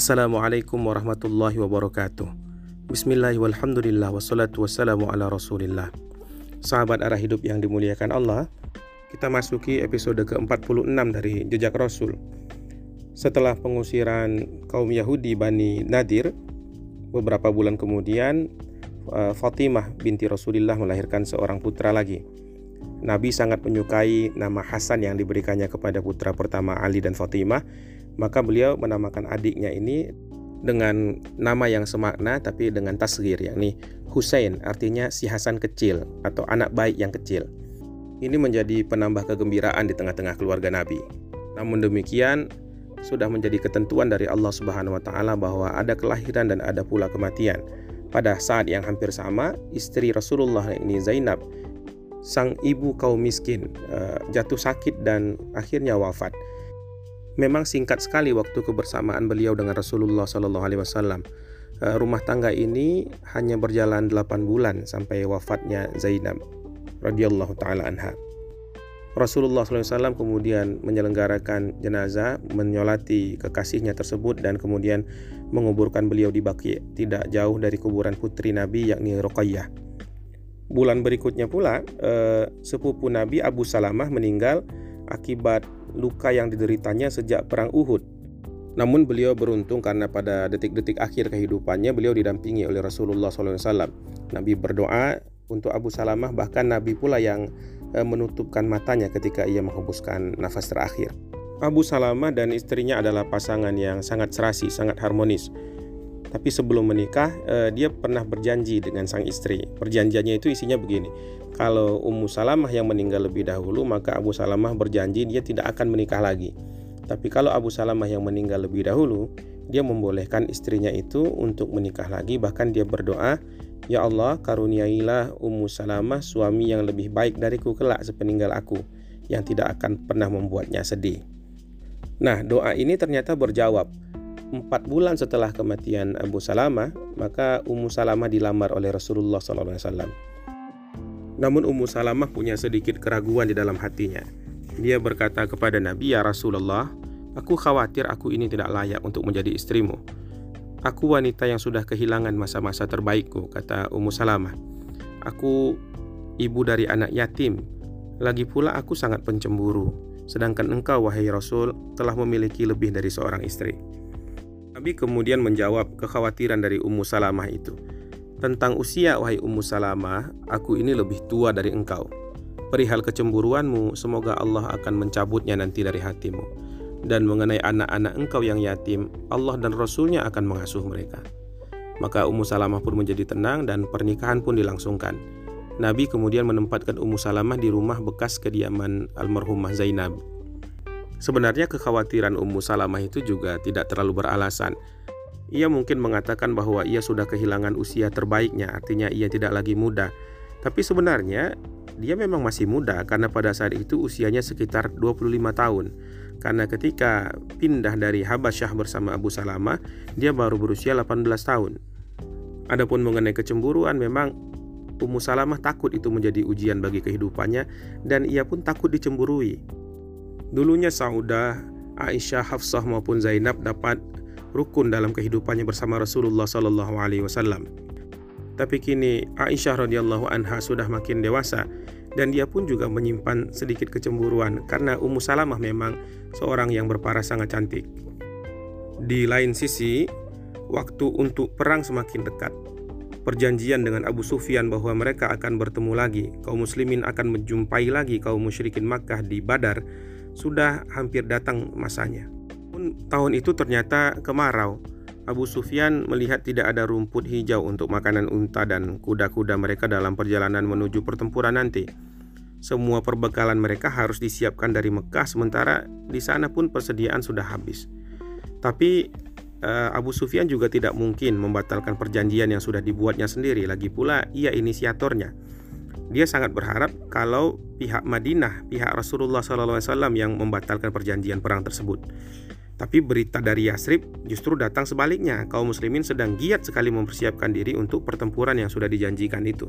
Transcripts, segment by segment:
Assalamualaikum warahmatullahi wabarakatuh. Bismillahirrahmanirrahim Wassalatu wassalamu ala rasulillah. Sahabat arah hidup yang dimuliakan Allah Kita masuki episode ke-46 dari Jejak Rasul. Setelah pengusiran kaum Yahudi Bani Nadir Beberapa bulan kemudian eh, Fatimah binti Rasulullah melahirkan seorang putra lagi. Nabi sangat menyukai nama Hasan yang diberikannya kepada putra pertama Ali dan Fatimah maka beliau menamakan adiknya ini dengan nama yang semakna tapi dengan tasgir yakni Hussein artinya si Hasan kecil atau anak baik yang kecil. Ini menjadi penambah kegembiraan di tengah-tengah keluarga Nabi. Namun demikian sudah menjadi ketentuan dari Allah Subhanahu wa taala bahwa ada kelahiran dan ada pula kematian. Pada saat yang hampir sama, istri Rasulullah ini Zainab, sang ibu kaum miskin, eh, jatuh sakit dan akhirnya wafat. Memang singkat sekali waktu kebersamaan beliau dengan Rasulullah Sallallahu Alaihi Wasallam. Eh, rumah tangga ini hanya berjalan 8 bulan sampai wafatnya Zainab radhiyallahu taala anha. Rasulullah SAW kemudian menyelenggarakan jenazah, menyolati kekasihnya tersebut dan kemudian menguburkan beliau di Baqi, tidak jauh dari kuburan putri Nabi yakni Ruqayyah. Bulan berikutnya pula, eh, sepupu Nabi Abu Salamah meninggal akibat luka yang dideritanya sejak perang Uhud. Namun beliau beruntung karena pada detik-detik akhir kehidupannya beliau didampingi oleh Rasulullah SAW. Nabi berdoa untuk Abu Salamah bahkan Nabi pula yang eh, menutupkan matanya ketika ia menghembuskan nafas terakhir. Abu Salamah dan istrinya adalah pasangan yang sangat serasi, sangat harmonis. Tapi sebelum menikah, eh, dia pernah berjanji dengan sang istri. Perjanjiannya itu isinya begini: kalau Ummu Salamah yang meninggal lebih dahulu, maka Abu Salamah berjanji dia tidak akan menikah lagi. Tapi kalau Abu Salamah yang meninggal lebih dahulu, dia membolehkan istrinya itu untuk menikah lagi. Bahkan dia berdoa, Ya Allah, karuniailah Ummu Salamah suami yang lebih baik dariku kelak sepeninggal aku, yang tidak akan pernah membuatnya sedih. Nah, doa ini ternyata berjawab. Empat bulan setelah kematian Abu Salamah, maka Ummu Salamah dilamar oleh Rasulullah SAW. Namun Ummu Salamah punya sedikit keraguan di dalam hatinya. Dia berkata kepada Nabi, "Ya Rasulullah, aku khawatir aku ini tidak layak untuk menjadi istrimu. Aku wanita yang sudah kehilangan masa-masa terbaikku," kata Ummu Salamah. "Aku ibu dari anak yatim. Lagi pula aku sangat pencemburu, sedangkan engkau wahai Rasul telah memiliki lebih dari seorang istri." Nabi kemudian menjawab kekhawatiran dari Ummu Salamah itu. Tentang usia, wahai Ummu Salamah, aku ini lebih tua dari engkau. Perihal kecemburuanmu, semoga Allah akan mencabutnya nanti dari hatimu. Dan mengenai anak-anak engkau yang yatim, Allah dan Rasulnya akan mengasuh mereka. Maka Ummu Salamah pun menjadi tenang dan pernikahan pun dilangsungkan. Nabi kemudian menempatkan Ummu Salamah di rumah bekas kediaman almarhumah Zainab. Sebenarnya kekhawatiran Ummu Salamah itu juga tidak terlalu beralasan ia mungkin mengatakan bahwa ia sudah kehilangan usia terbaiknya, artinya ia tidak lagi muda. Tapi sebenarnya dia memang masih muda karena pada saat itu usianya sekitar 25 tahun. Karena ketika pindah dari Habasyah bersama Abu Salamah, dia baru berusia 18 tahun. Adapun mengenai kecemburuan memang Ummu Salamah takut itu menjadi ujian bagi kehidupannya dan ia pun takut dicemburui. Dulunya Saudah, Aisyah, Hafsah maupun Zainab dapat rukun dalam kehidupannya bersama Rasulullah Sallallahu Alaihi Wasallam. Tapi kini Aisyah radhiyallahu anha sudah makin dewasa dan dia pun juga menyimpan sedikit kecemburuan karena Ummu Salamah memang seorang yang berparas sangat cantik. Di lain sisi, waktu untuk perang semakin dekat. Perjanjian dengan Abu Sufyan bahwa mereka akan bertemu lagi, kaum muslimin akan menjumpai lagi kaum musyrikin Makkah di Badar, sudah hampir datang masanya. Tahun itu ternyata kemarau. Abu Sufyan melihat tidak ada rumput hijau untuk makanan unta dan kuda-kuda mereka dalam perjalanan menuju pertempuran nanti. Semua perbekalan mereka harus disiapkan dari Mekah sementara di sana pun persediaan sudah habis. Tapi eh, Abu Sufyan juga tidak mungkin membatalkan perjanjian yang sudah dibuatnya sendiri. Lagi pula ia inisiatornya. Dia sangat berharap kalau pihak Madinah, pihak Rasulullah SAW yang membatalkan perjanjian perang tersebut. Tapi berita dari Yasrib justru datang sebaliknya. Kaum muslimin sedang giat sekali mempersiapkan diri untuk pertempuran yang sudah dijanjikan itu.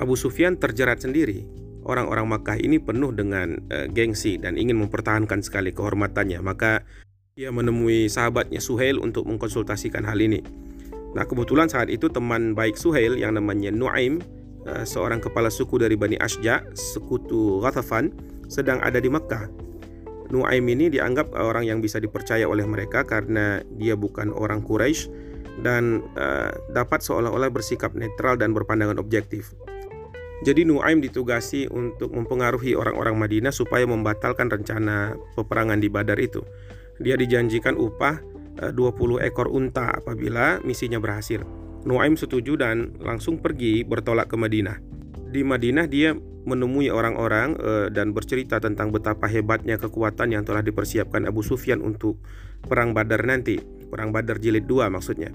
Abu Sufyan terjerat sendiri. Orang-orang Makkah ini penuh dengan uh, gengsi dan ingin mempertahankan sekali kehormatannya. Maka Dia menemui sahabatnya Suhail untuk mengkonsultasikan hal ini. Nah, kebetulan saat itu teman baik Suhail yang namanya Nuaim, eh, seorang kepala suku dari Bani Ashja, sekutu Ghatafan, sedang ada di Mekah. Nuaim ini dianggap orang yang bisa dipercaya oleh mereka karena dia bukan orang Quraisy dan uh, dapat seolah-olah bersikap netral dan berpandangan objektif. Jadi Nuaim ditugasi untuk mempengaruhi orang-orang Madinah supaya membatalkan rencana peperangan di Badar itu. Dia dijanjikan upah 20 eh, ekor unta apabila misinya berhasil. Nuaim setuju dan langsung pergi bertolak ke Madinah. Di Madinah dia menemui orang-orang uh, dan bercerita tentang betapa hebatnya kekuatan yang telah dipersiapkan Abu Sufyan untuk perang Badar nanti, perang Badar jilid 2 maksudnya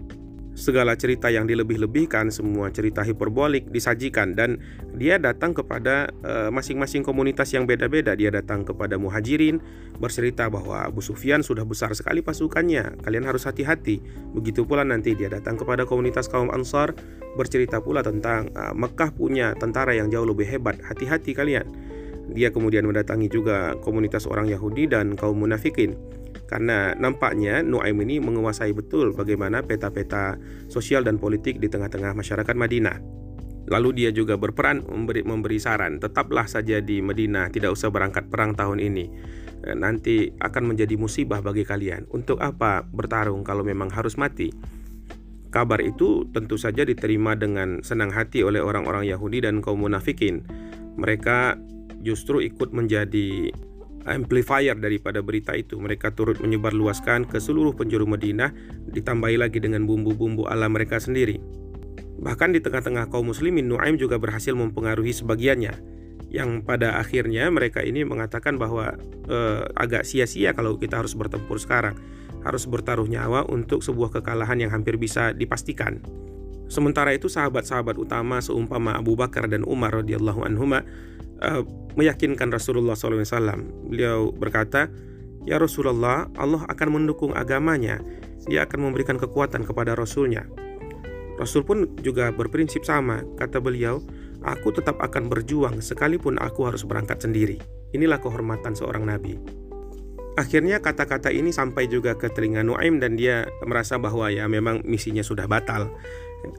segala cerita yang dilebih-lebihkan, semua cerita hiperbolik disajikan dan dia datang kepada eh, masing-masing uh, komunitas yang beda-beda. Dia datang kepada Muhajirin bercerita bahwa Abu Sufyan sudah besar sekali pasukannya. Kalian harus hati-hati. Begitu pula nanti dia datang kepada komunitas kaum Ansar bercerita pula tentang uh, Mekah punya tentara yang jauh lebih hebat. Hati-hati kalian. Dia kemudian mendatangi juga komunitas orang Yahudi dan kaum munafikin karena nampaknya Nuaim ini menguasai betul bagaimana peta-peta sosial dan politik di tengah-tengah masyarakat Madinah. Lalu dia juga berperan memberi, memberi saran, tetaplah saja di Madinah, tidak usah berangkat perang tahun ini. Eh, nanti akan menjadi musibah bagi kalian. Untuk apa bertarung kalau memang harus mati? Kabar itu tentu saja diterima dengan senang hati oleh orang-orang Yahudi dan kaum munafikin. Mereka justru ikut menjadi amplifier daripada berita itu. Mereka turut menyebarluaskan ke seluruh penjuru Madinah, ditambahi lagi dengan bumbu-bumbu alam mereka sendiri. Bahkan di tengah-tengah kaum muslimin, Nuaim juga berhasil mempengaruhi sebagiannya. Yang pada akhirnya mereka ini mengatakan bahwa eh, agak sia-sia kalau kita harus bertempur sekarang. Harus bertaruh nyawa untuk sebuah kekalahan yang hampir bisa dipastikan. Sementara itu sahabat-sahabat utama seumpama Abu Bakar dan Umar radhiyallahu anhuma uh, meyakinkan Rasulullah SAW. Beliau berkata, Ya Rasulullah, Allah akan mendukung agamanya. Dia akan memberikan kekuatan kepada Rasulnya. Rasul pun juga berprinsip sama. Kata beliau, aku tetap akan berjuang sekalipun aku harus berangkat sendiri. Inilah kehormatan seorang nabi. Akhirnya kata-kata ini sampai juga ke telinga Nuaim dan dia merasa bahwa ya memang misinya sudah batal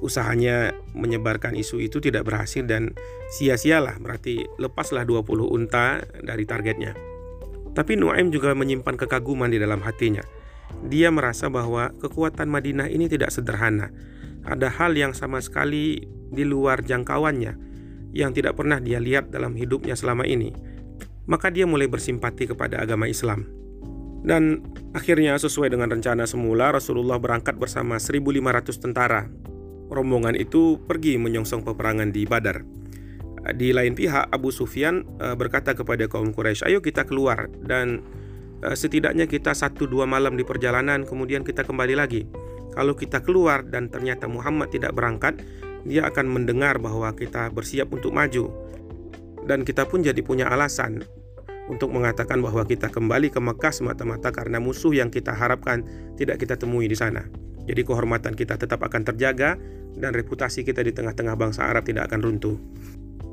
usahanya menyebarkan isu itu tidak berhasil dan sia-sialah berarti lepaslah 20 unta dari targetnya. Tapi Nuaim juga menyimpan kekaguman di dalam hatinya. Dia merasa bahwa kekuatan Madinah ini tidak sederhana. Ada hal yang sama sekali di luar jangkauannya yang tidak pernah dia lihat dalam hidupnya selama ini. Maka dia mulai bersimpati kepada agama Islam. Dan akhirnya sesuai dengan rencana semula Rasulullah berangkat bersama 1500 tentara rombongan itu pergi menyongsong peperangan di Badar. Di lain pihak, Abu Sufyan eh, berkata kepada kaum Quraisy, "Ayo kita keluar dan eh, setidaknya kita satu dua malam di perjalanan, kemudian kita kembali lagi. Kalau kita keluar dan ternyata Muhammad tidak berangkat, dia akan mendengar bahwa kita bersiap untuk maju, dan kita pun jadi punya alasan untuk mengatakan bahwa kita kembali ke Mekah semata-mata karena musuh yang kita harapkan tidak kita temui di sana." Jadi kehormatan kita tetap akan terjaga dan reputasi kita di tengah-tengah bangsa Arab tidak akan runtuh.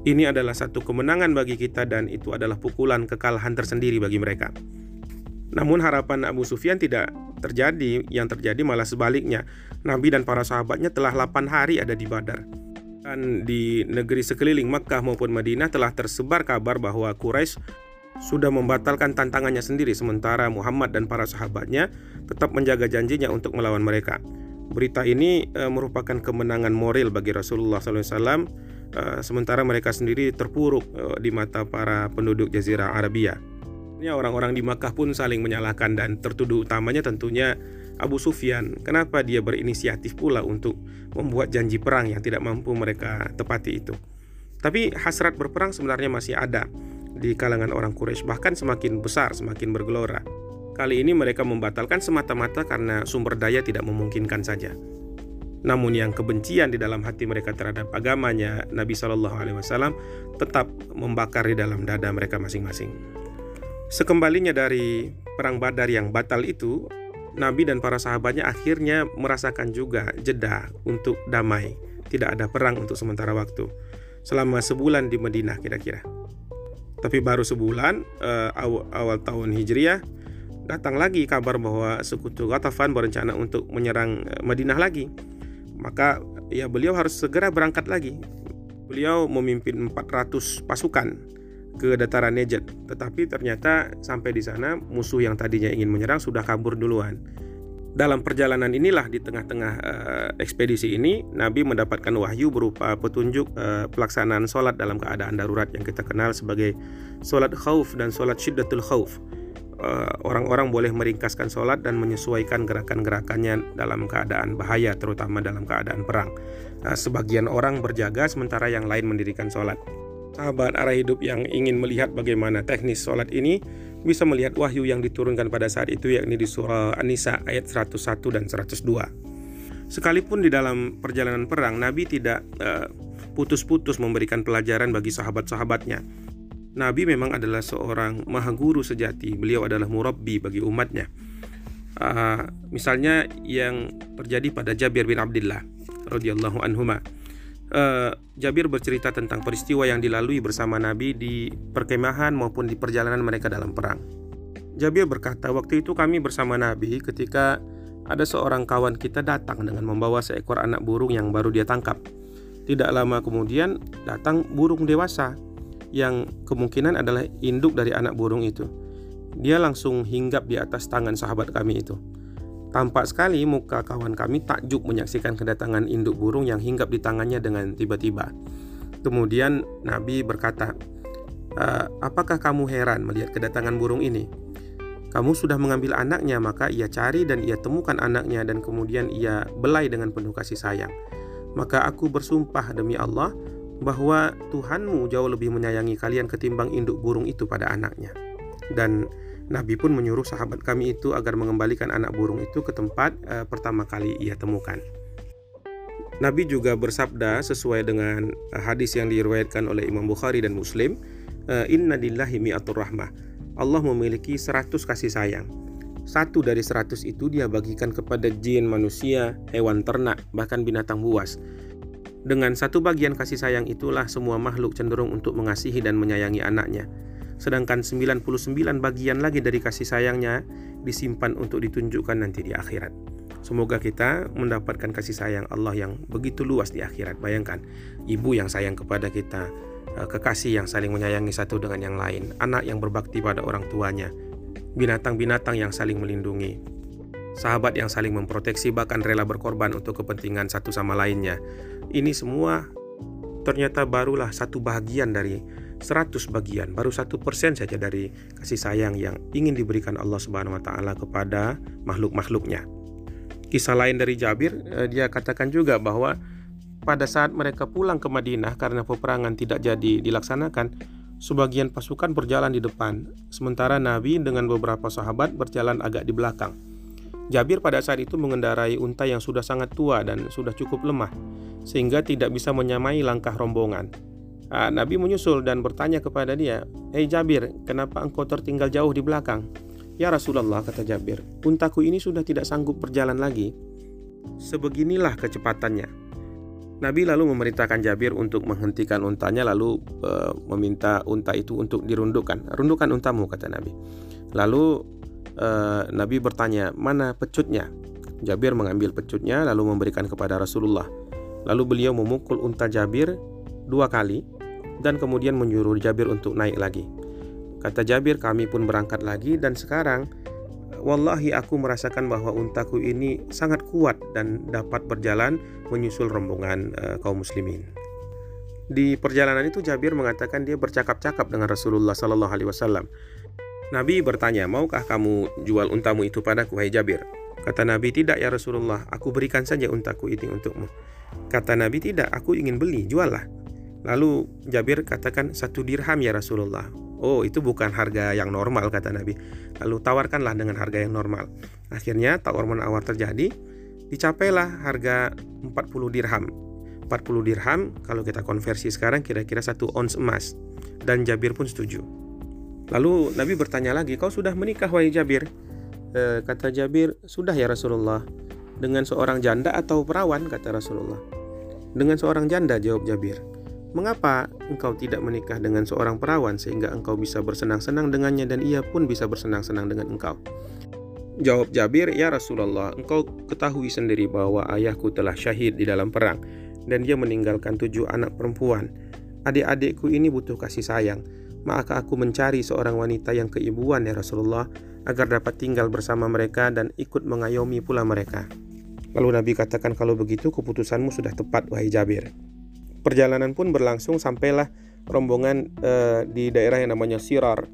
Ini adalah satu kemenangan bagi kita dan itu adalah pukulan kekalahan tersendiri bagi mereka. Namun harapan Abu Sufyan tidak terjadi, yang terjadi malah sebaliknya. Nabi dan para sahabatnya telah 8 hari ada di Badar. Dan di negeri sekeliling Makkah maupun Madinah telah tersebar kabar bahwa Quraisy sudah membatalkan tantangannya sendiri sementara Muhammad dan para sahabatnya tetap menjaga janjinya untuk melawan mereka. Berita ini e, merupakan kemenangan moral bagi Rasulullah SAW, e, eh, sementara mereka sendiri terpuruk e, di mata para penduduk Jazirah Arabia. Ini orang-orang di Makkah pun saling menyalahkan dan tertuduh utamanya tentunya Abu Sufyan. Kenapa dia berinisiatif pula untuk membuat janji perang yang tidak mampu mereka tepati itu? Tapi hasrat berperang sebenarnya masih ada di kalangan orang Quraisy bahkan semakin besar, semakin bergelora. Kali ini mereka membatalkan semata-mata karena sumber daya tidak memungkinkan saja. Namun yang kebencian di dalam hati mereka terhadap agamanya Nabi Shallallahu Alaihi Wasallam tetap membakar di dalam dada mereka masing-masing. Sekembalinya dari perang Badar yang batal itu, Nabi dan para sahabatnya akhirnya merasakan juga jeda untuk damai. Tidak ada perang untuk sementara waktu. Selama sebulan di Madinah kira-kira. Tapi baru sebulan uh, awal, awal tahun Hijriah datang lagi kabar bahwa sekutu Ghatafan berencana untuk menyerang eh, Madinah lagi. Maka ya beliau harus segera berangkat lagi. Beliau memimpin 400 pasukan ke dataran Najd, tetapi ternyata sampai di sana musuh yang tadinya ingin menyerang sudah kabur duluan. Dalam perjalanan inilah di tengah-tengah uh, ekspedisi ini Nabi mendapatkan wahyu berupa petunjuk uh, pelaksanaan sholat dalam keadaan darurat yang kita kenal sebagai sholat khauf dan sholat syiddatul khauf. Uh, orang-orang boleh meringkaskan sholat dan menyesuaikan gerakan-gerakannya dalam keadaan bahaya terutama dalam keadaan perang. Uh, sebagian orang berjaga sementara yang lain mendirikan sholat. Sahabat arah hidup yang ingin melihat bagaimana teknis sholat ini bisa melihat wahyu yang diturunkan pada saat itu yakni di surah An-Nisa ayat 101 dan 102. Sekalipun di dalam perjalanan perang Nabi tidak uh, putus-putus memberikan pelajaran bagi sahabat-sahabatnya. Nabi memang adalah seorang maha guru sejati. Beliau adalah murabbi bagi umatnya. Uh, misalnya yang terjadi pada Jabir bin Abdullah radhiyallahu anhuma. Uh, Jabir bercerita tentang peristiwa yang dilalui bersama Nabi di perkemahan maupun di perjalanan mereka dalam perang. Jabir berkata, "Waktu itu kami bersama Nabi ketika ada seorang kawan kita datang dengan membawa seekor anak burung yang baru dia tangkap. Tidak lama kemudian datang burung dewasa yang kemungkinan adalah induk dari anak burung itu. Dia langsung hinggap di atas tangan sahabat kami itu. Tampak sekali muka kawan kami takjub menyaksikan kedatangan induk burung yang hinggap di tangannya dengan tiba-tiba. Kemudian Nabi berkata, e, "Apakah kamu heran melihat kedatangan burung ini? Kamu sudah mengambil anaknya, maka ia cari dan ia temukan anaknya dan kemudian ia belai dengan penuh kasih sayang. Maka aku bersumpah demi Allah bahwa Tuhanmu jauh lebih menyayangi kalian ketimbang induk burung itu pada anaknya." Dan Nabi pun menyuruh sahabat kami itu agar mengembalikan anak burung itu ke tempat uh, pertama kali ia temukan. Nabi juga bersabda sesuai dengan uh, hadis yang diriwayatkan oleh Imam Bukhari dan Muslim, uh, Inna lillahi mi'atur rahmah. Allah memiliki seratus kasih sayang. Satu dari seratus itu dia bagikan kepada jin, manusia, hewan ternak, bahkan binatang buas. Dengan satu bagian kasih sayang itulah semua makhluk cenderung untuk mengasihi dan menyayangi anaknya sedangkan 99 bagian lagi dari kasih sayangnya disimpan untuk ditunjukkan nanti di akhirat. Semoga kita mendapatkan kasih sayang Allah yang begitu luas di akhirat. Bayangkan, ibu yang sayang kepada kita, eh, kekasih yang saling menyayangi satu dengan yang lain, anak yang berbakti pada orang tuanya, binatang-binatang yang saling melindungi, sahabat yang saling memproteksi bahkan rela berkorban untuk kepentingan satu sama lainnya. Ini semua ternyata barulah satu bagian dari 100 bagian, baru satu persen saja dari kasih sayang yang ingin diberikan Allah Subhanahu Wa Taala kepada makhluk-makhluknya. Kisah lain dari Jabir, eh, dia katakan juga bahwa pada saat mereka pulang ke Madinah karena peperangan tidak jadi dilaksanakan, sebagian pasukan berjalan di depan, sementara Nabi dengan beberapa sahabat berjalan agak di belakang. Jabir pada saat itu mengendarai unta yang sudah sangat tua dan sudah cukup lemah, sehingga tidak bisa menyamai langkah rombongan. Ah, Nabi menyusul dan bertanya kepada dia, Hei Jabir, kenapa engkau tertinggal jauh di belakang? Ya Rasulullah, kata Jabir, untaku ini sudah tidak sanggup berjalan lagi. Sebeginilah kecepatannya. Nabi lalu memerintahkan Jabir untuk menghentikan untanya lalu e, meminta unta itu untuk dirundukkan. Rundukkan untamu, kata Nabi. Lalu e, Nabi bertanya, mana pecutnya? Jabir mengambil pecutnya lalu memberikan kepada Rasulullah. Lalu beliau memukul unta Jabir dua kali dan kemudian menyuruh Jabir untuk naik lagi. Kata Jabir, kami pun berangkat lagi dan sekarang wallahi aku merasakan bahwa untaku ini sangat kuat dan dapat berjalan menyusul rombongan uh, kaum muslimin. Di perjalanan itu Jabir mengatakan dia bercakap-cakap dengan Rasulullah Sallallahu Alaihi Wasallam. Nabi bertanya, maukah kamu jual untamu itu padaku, hai Jabir? Kata Nabi, tidak ya Rasulullah, aku berikan saja untaku ini untukmu. Kata Nabi, tidak, aku ingin beli, juallah. Lalu Jabir katakan satu dirham ya Rasulullah. Oh itu bukan harga yang normal kata Nabi. Lalu tawarkanlah dengan harga yang normal. Akhirnya tawar menawar terjadi. Dicapailah harga 40 dirham. 40 dirham kalau kita konversi sekarang kira-kira satu ons emas. Dan Jabir pun setuju. Lalu Nabi bertanya lagi, kau sudah menikah wahai Jabir? E, kata Jabir, sudah ya Rasulullah. Dengan seorang janda atau perawan kata Rasulullah. Dengan seorang janda jawab Jabir. Mengapa engkau tidak menikah dengan seorang perawan sehingga engkau bisa bersenang-senang dengannya dan ia pun bisa bersenang-senang dengan engkau? Jawab Jabir, "Ya Rasulullah, engkau ketahui sendiri bahwa ayahku telah syahid di dalam perang dan dia meninggalkan tujuh anak perempuan. Adik-adikku ini butuh kasih sayang, maka aku mencari seorang wanita yang keibuan ya Rasulullah agar dapat tinggal bersama mereka dan ikut mengayomi pula mereka." Lalu Nabi katakan, "Kalau begitu keputusanmu sudah tepat wahai Jabir." Perjalanan pun berlangsung sampailah rombongan uh, di daerah yang namanya Sirar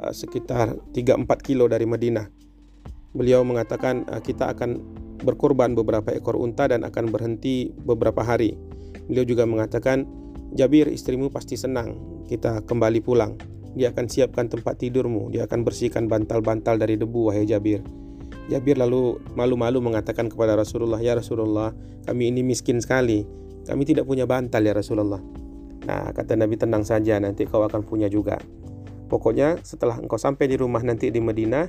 uh, sekitar 3-4 kilo dari Madinah. Beliau mengatakan uh, kita akan berkorban beberapa ekor unta dan akan berhenti beberapa hari. Beliau juga mengatakan Jabir istrimu pasti senang kita kembali pulang. Dia akan siapkan tempat tidurmu, dia akan bersihkan bantal-bantal dari debu wahai Jabir. Jabir lalu malu-malu mengatakan kepada Rasulullah, "Ya Rasulullah, kami ini miskin sekali. Kami tidak punya bantal ya Rasulullah. Nah, kata Nabi tenang saja nanti kau akan punya juga. Pokoknya setelah engkau sampai di rumah nanti di Medina,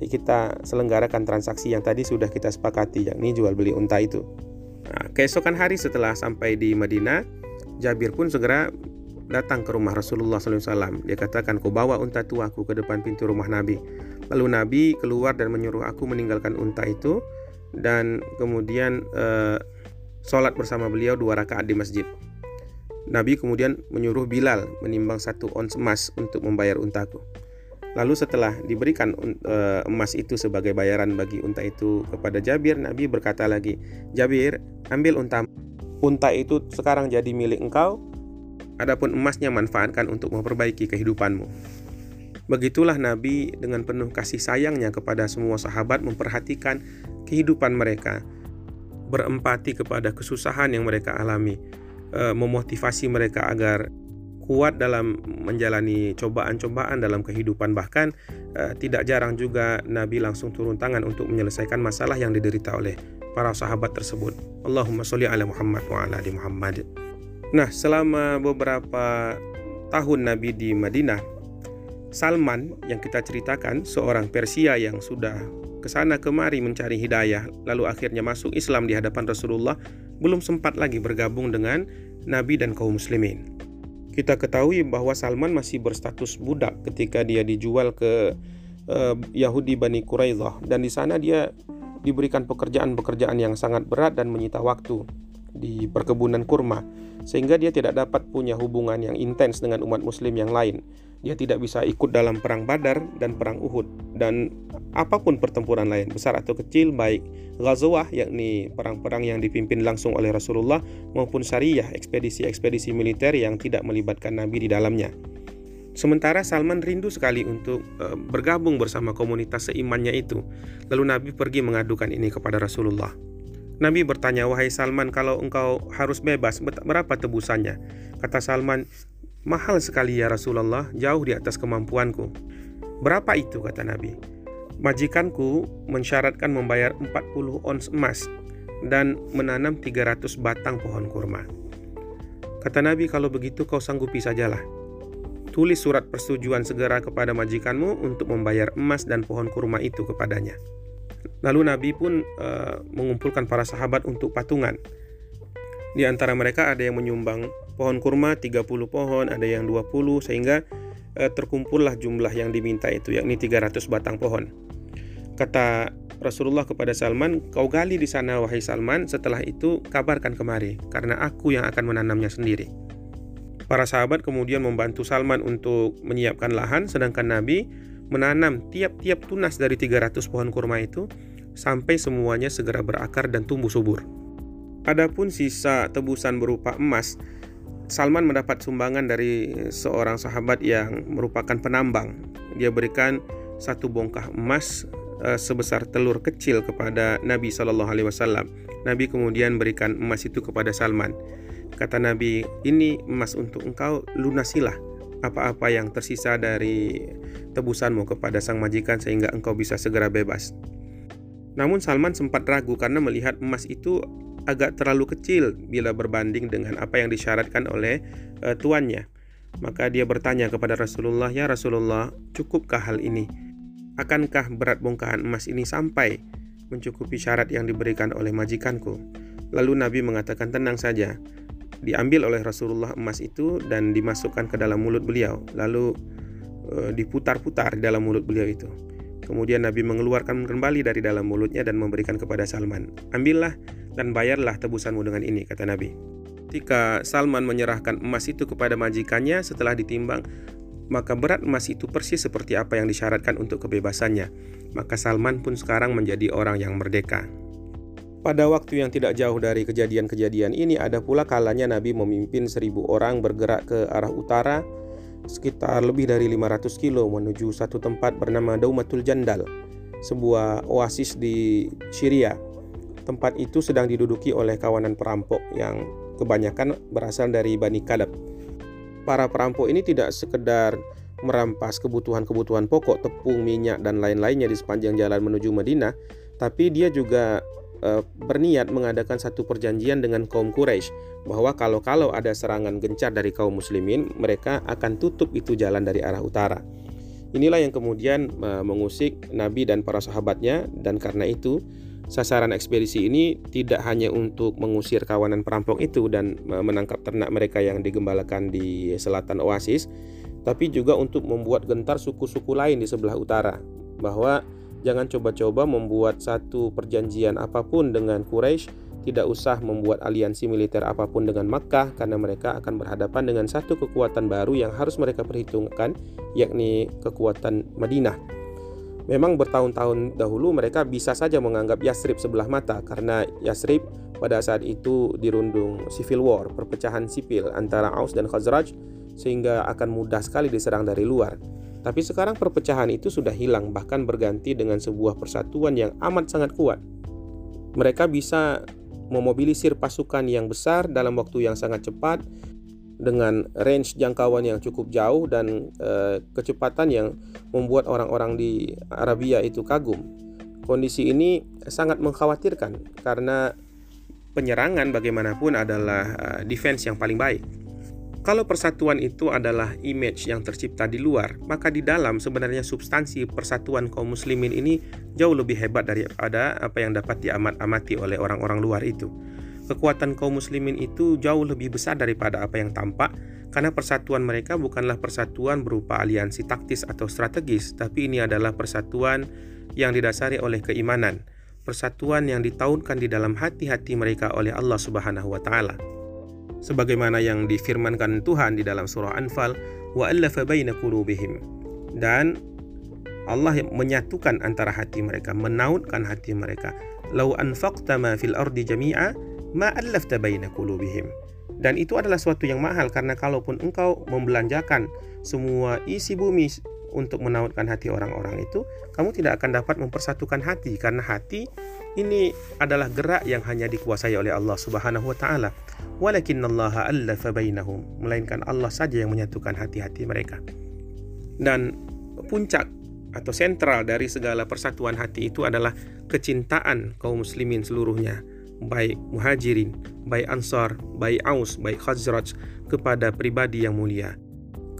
kita selenggarakan transaksi yang tadi sudah kita sepakati, yakni jual beli unta itu. Nah, keesokan hari setelah sampai di Medina, Jabir pun segera datang ke rumah Rasulullah SAW. Dia katakan, kau bawa unta tuaku ke depan pintu rumah Nabi. Lalu Nabi keluar dan menyuruh aku meninggalkan unta itu dan kemudian eh, sholat bersama beliau dua rakaat di masjid. Nabi kemudian menyuruh Bilal menimbang satu ons emas untuk membayar untaku. Lalu setelah diberikan uh, emas itu sebagai bayaran bagi unta itu kepada Jabir, Nabi berkata lagi, Jabir, ambil unta. Unta itu sekarang jadi milik engkau, adapun emasnya manfaatkan untuk memperbaiki kehidupanmu. Begitulah Nabi dengan penuh kasih sayangnya kepada semua sahabat memperhatikan kehidupan mereka, berempati kepada kesusahan yang mereka alami, e, memotivasi mereka agar kuat dalam menjalani cobaan-cobaan dalam kehidupan bahkan e, tidak jarang juga Nabi langsung turun tangan untuk menyelesaikan masalah yang diderita oleh para sahabat tersebut. Allahumma sholli ala Muhammad wa ala ali Muhammad. Nah, selama beberapa tahun Nabi di Madinah, Salman yang kita ceritakan, seorang Persia yang sudah ke sana kemari mencari hidayah, lalu akhirnya masuk Islam di hadapan Rasulullah, belum sempat lagi bergabung dengan Nabi dan kaum muslimin. Kita ketahui bahwa Salman masih berstatus budak ketika dia dijual ke uh, Yahudi Bani Quraidah dan di sana dia diberikan pekerjaan-pekerjaan yang sangat berat dan menyita waktu di perkebunan kurma. Sehingga dia tidak dapat punya hubungan yang intens dengan umat muslim yang lain dia tidak bisa ikut dalam perang Badar dan perang Uhud dan apa pun pertempuran lain besar atau kecil baik Ghazwah yakni perang-perang yang dipimpin langsung oleh Rasulullah maupun syariah ekspedisi-ekspedisi militer yang tidak melibatkan Nabi di dalamnya. Sementara Salman rindu sekali untuk uh, bergabung bersama komunitas seimannya itu. Lalu Nabi pergi mengadukan ini kepada Rasulullah. Nabi bertanya, "Wahai Salman, kalau engkau harus bebas, berapa tebusannya?" Kata Salman, Mahal sekali ya Rasulullah, jauh di atas kemampuanku. Berapa itu kata Nabi? Majikanku mensyaratkan membayar 40 ons emas dan menanam 300 batang pohon kurma. Kata Nabi, kalau begitu kau sanggupi sajalah. Tulis surat persetujuan segera kepada majikanmu untuk membayar emas dan pohon kurma itu kepadanya. Lalu Nabi pun uh, mengumpulkan para sahabat untuk patungan. Di antara mereka ada yang menyumbang pohon kurma 30 pohon, ada yang 20 sehingga eh, terkumpullah jumlah yang diminta itu yakni 300 batang pohon. Kata Rasulullah kepada Salman, "Kau gali di sana wahai Salman, setelah itu kabarkan kemari karena aku yang akan menanamnya sendiri." Para sahabat kemudian membantu Salman untuk menyiapkan lahan sedangkan Nabi menanam tiap-tiap tunas dari 300 pohon kurma itu sampai semuanya segera berakar dan tumbuh subur. Adapun sisa tebusan berupa emas Salman mendapat sumbangan dari seorang sahabat yang merupakan penambang. Dia berikan satu bongkah emas uh, sebesar telur kecil kepada Nabi Shallallahu Alaihi Wasallam. Nabi kemudian berikan emas itu kepada Salman. Kata Nabi, ini emas untuk engkau lunasilah apa-apa yang tersisa dari tebusanmu kepada sang majikan sehingga engkau bisa segera bebas. Namun Salman sempat ragu karena melihat emas itu agak terlalu kecil bila berbanding dengan apa yang disyaratkan oleh uh, tuannya. Maka dia bertanya kepada Rasulullah, "Ya Rasulullah, cukupkah hal ini? Akankah berat bongkahan emas ini sampai mencukupi syarat yang diberikan oleh majikanku?" Lalu Nabi mengatakan, "Tenang saja. diambil oleh Rasulullah emas itu dan dimasukkan ke dalam mulut beliau lalu e, diputar-putar di dalam mulut beliau itu kemudian Nabi mengeluarkan kembali dari dalam mulutnya dan memberikan kepada Salman ambillah dan bayarlah tebusanmu dengan ini kata Nabi. Ketika Salman menyerahkan emas itu kepada majikannya setelah ditimbang maka berat emas itu persis seperti apa yang disyaratkan untuk kebebasannya. Maka Salman pun sekarang menjadi orang yang merdeka. Pada waktu yang tidak jauh dari kejadian-kejadian ini ada pula kalanya Nabi memimpin seribu orang bergerak ke arah utara sekitar lebih dari 500 kilo menuju satu tempat bernama Daumatul Jandal, sebuah oasis di Syria. Tempat itu sedang diduduki oleh kawanan perampok yang kebanyakan berasal dari Bani Kalab. Para perampok ini tidak sekedar merampas kebutuhan-kebutuhan pokok, tepung, minyak, dan lain-lainnya di sepanjang jalan menuju Madinah, tapi dia juga uh, berniat mengadakan satu perjanjian dengan kaum Quraisy bahwa kalau-kalau ada serangan gencar dari kaum muslimin, mereka akan tutup itu jalan dari arah utara. Inilah yang kemudian uh, mengusik Nabi dan para sahabatnya dan karena itu sasaran ekspedisi ini tidak hanya untuk mengusir kawanan perampok itu dan uh, menangkap ternak mereka yang digembalakan di selatan oasis, tapi juga untuk membuat gentar suku-suku lain di sebelah utara bahwa Jangan coba-coba membuat satu perjanjian apa pun dengan Quraisy, tidak usah membuat aliansi militer apa pun dengan Makkah karena mereka akan berhadapan dengan satu kekuatan baru yang harus mereka perhitungkan, yakni kekuatan Madinah. Memang bertahun-tahun dahulu mereka bisa saja menganggap Yasrib sebelah mata karena Yasrib pada saat itu dirundung civil war, perpecahan sipil antara Aus dan Khazraj sehingga akan mudah sekali diserang dari luar. Tapi sekarang perpecahan itu sudah hilang, bahkan berganti dengan sebuah persatuan yang amat sangat kuat. Mereka bisa memobilisir pasukan yang besar dalam waktu yang sangat cepat dengan range jangkauan yang cukup jauh dan e, kecepatan yang membuat orang-orang di Arabia itu kagum. Kondisi ini sangat mengkhawatirkan karena penyerangan bagaimanapun adalah e, defense yang paling baik. Kalau persatuan itu adalah image yang tercipta di luar, maka di dalam sebenarnya substansi persatuan kaum muslimin ini jauh lebih hebat daripada apa yang dapat diamat-amati oleh orang-orang luar itu. Kekuatan kaum muslimin itu jauh lebih besar daripada apa yang tampak karena persatuan mereka bukanlah persatuan berupa aliansi taktis atau strategis, tapi ini adalah persatuan yang didasari oleh keimanan, persatuan yang ditaunkan di dalam hati-hati mereka oleh Allah Subhanahu wa taala. Sebagaimana yang difirmankan Tuhan di dalam surah Anfal wa allafa baina qulubihim. Dan Allah menyatukan antara hati mereka menautkan hati mereka. Lau anfaqta ma fil ardi jami'a ma allafta baina qulubihim dan itu adalah suatu yang mahal karena kalaupun engkau membelanjakan semua isi bumi untuk menautkan hati orang-orang itu kamu tidak akan dapat mempersatukan hati karena hati ini adalah gerak yang hanya dikuasai oleh Allah Subhanahu wa taala. Walakinallaha allafa bainahum, melainkan Allah saja yang menyatukan hati-hati mereka. Dan puncak atau sentral dari segala persatuan hati itu adalah kecintaan kaum muslimin seluruhnya, baik muhajirin, baik ansar, baik aus, baik khazraj kepada pribadi yang mulia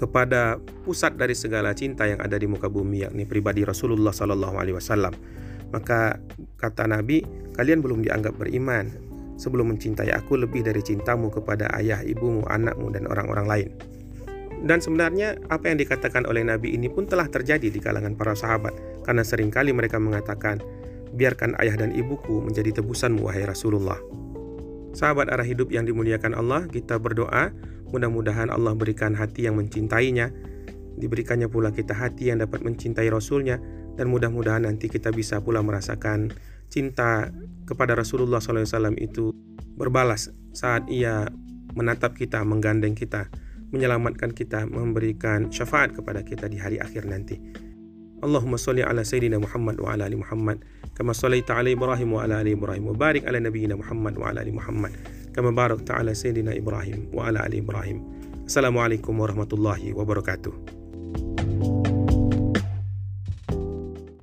kepada pusat dari segala cinta yang ada di muka bumi yakni pribadi Rasulullah sallallahu alaihi wasallam maka kata Nabi, kalian belum dianggap beriman sebelum mencintai aku lebih dari cintamu kepada ayah, ibumu, anakmu, dan orang-orang lain. Dan sebenarnya apa yang dikatakan oleh Nabi ini pun telah terjadi di kalangan para sahabat karena sering kali mereka mengatakan, biarkan ayah dan ibuku menjadi tebusanmu wahai Rasulullah. Sahabat arah hidup yang dimuliakan Allah, kita berdoa mudah-mudahan Allah berikan hati yang mencintainya, diberikannya pula kita hati yang dapat mencintai Rasulnya, dan mudah-mudahan nanti kita bisa pula merasakan cinta kepada Rasulullah SAW itu berbalas saat ia menatap kita, menggandeng kita, menyelamatkan kita, memberikan syafaat kepada kita di hari akhir nanti. Allahumma salli ala Sayyidina Muhammad wa ala ali Muhammad kama sallaita ala Ibrahim wa ala ali Ibrahim wa barik ala nabiyyina Muhammad wa ala ali Muhammad kama barakta ala Sayyidina Ibrahim wa ala ali Ibrahim. Assalamualaikum warahmatullahi wabarakatuh.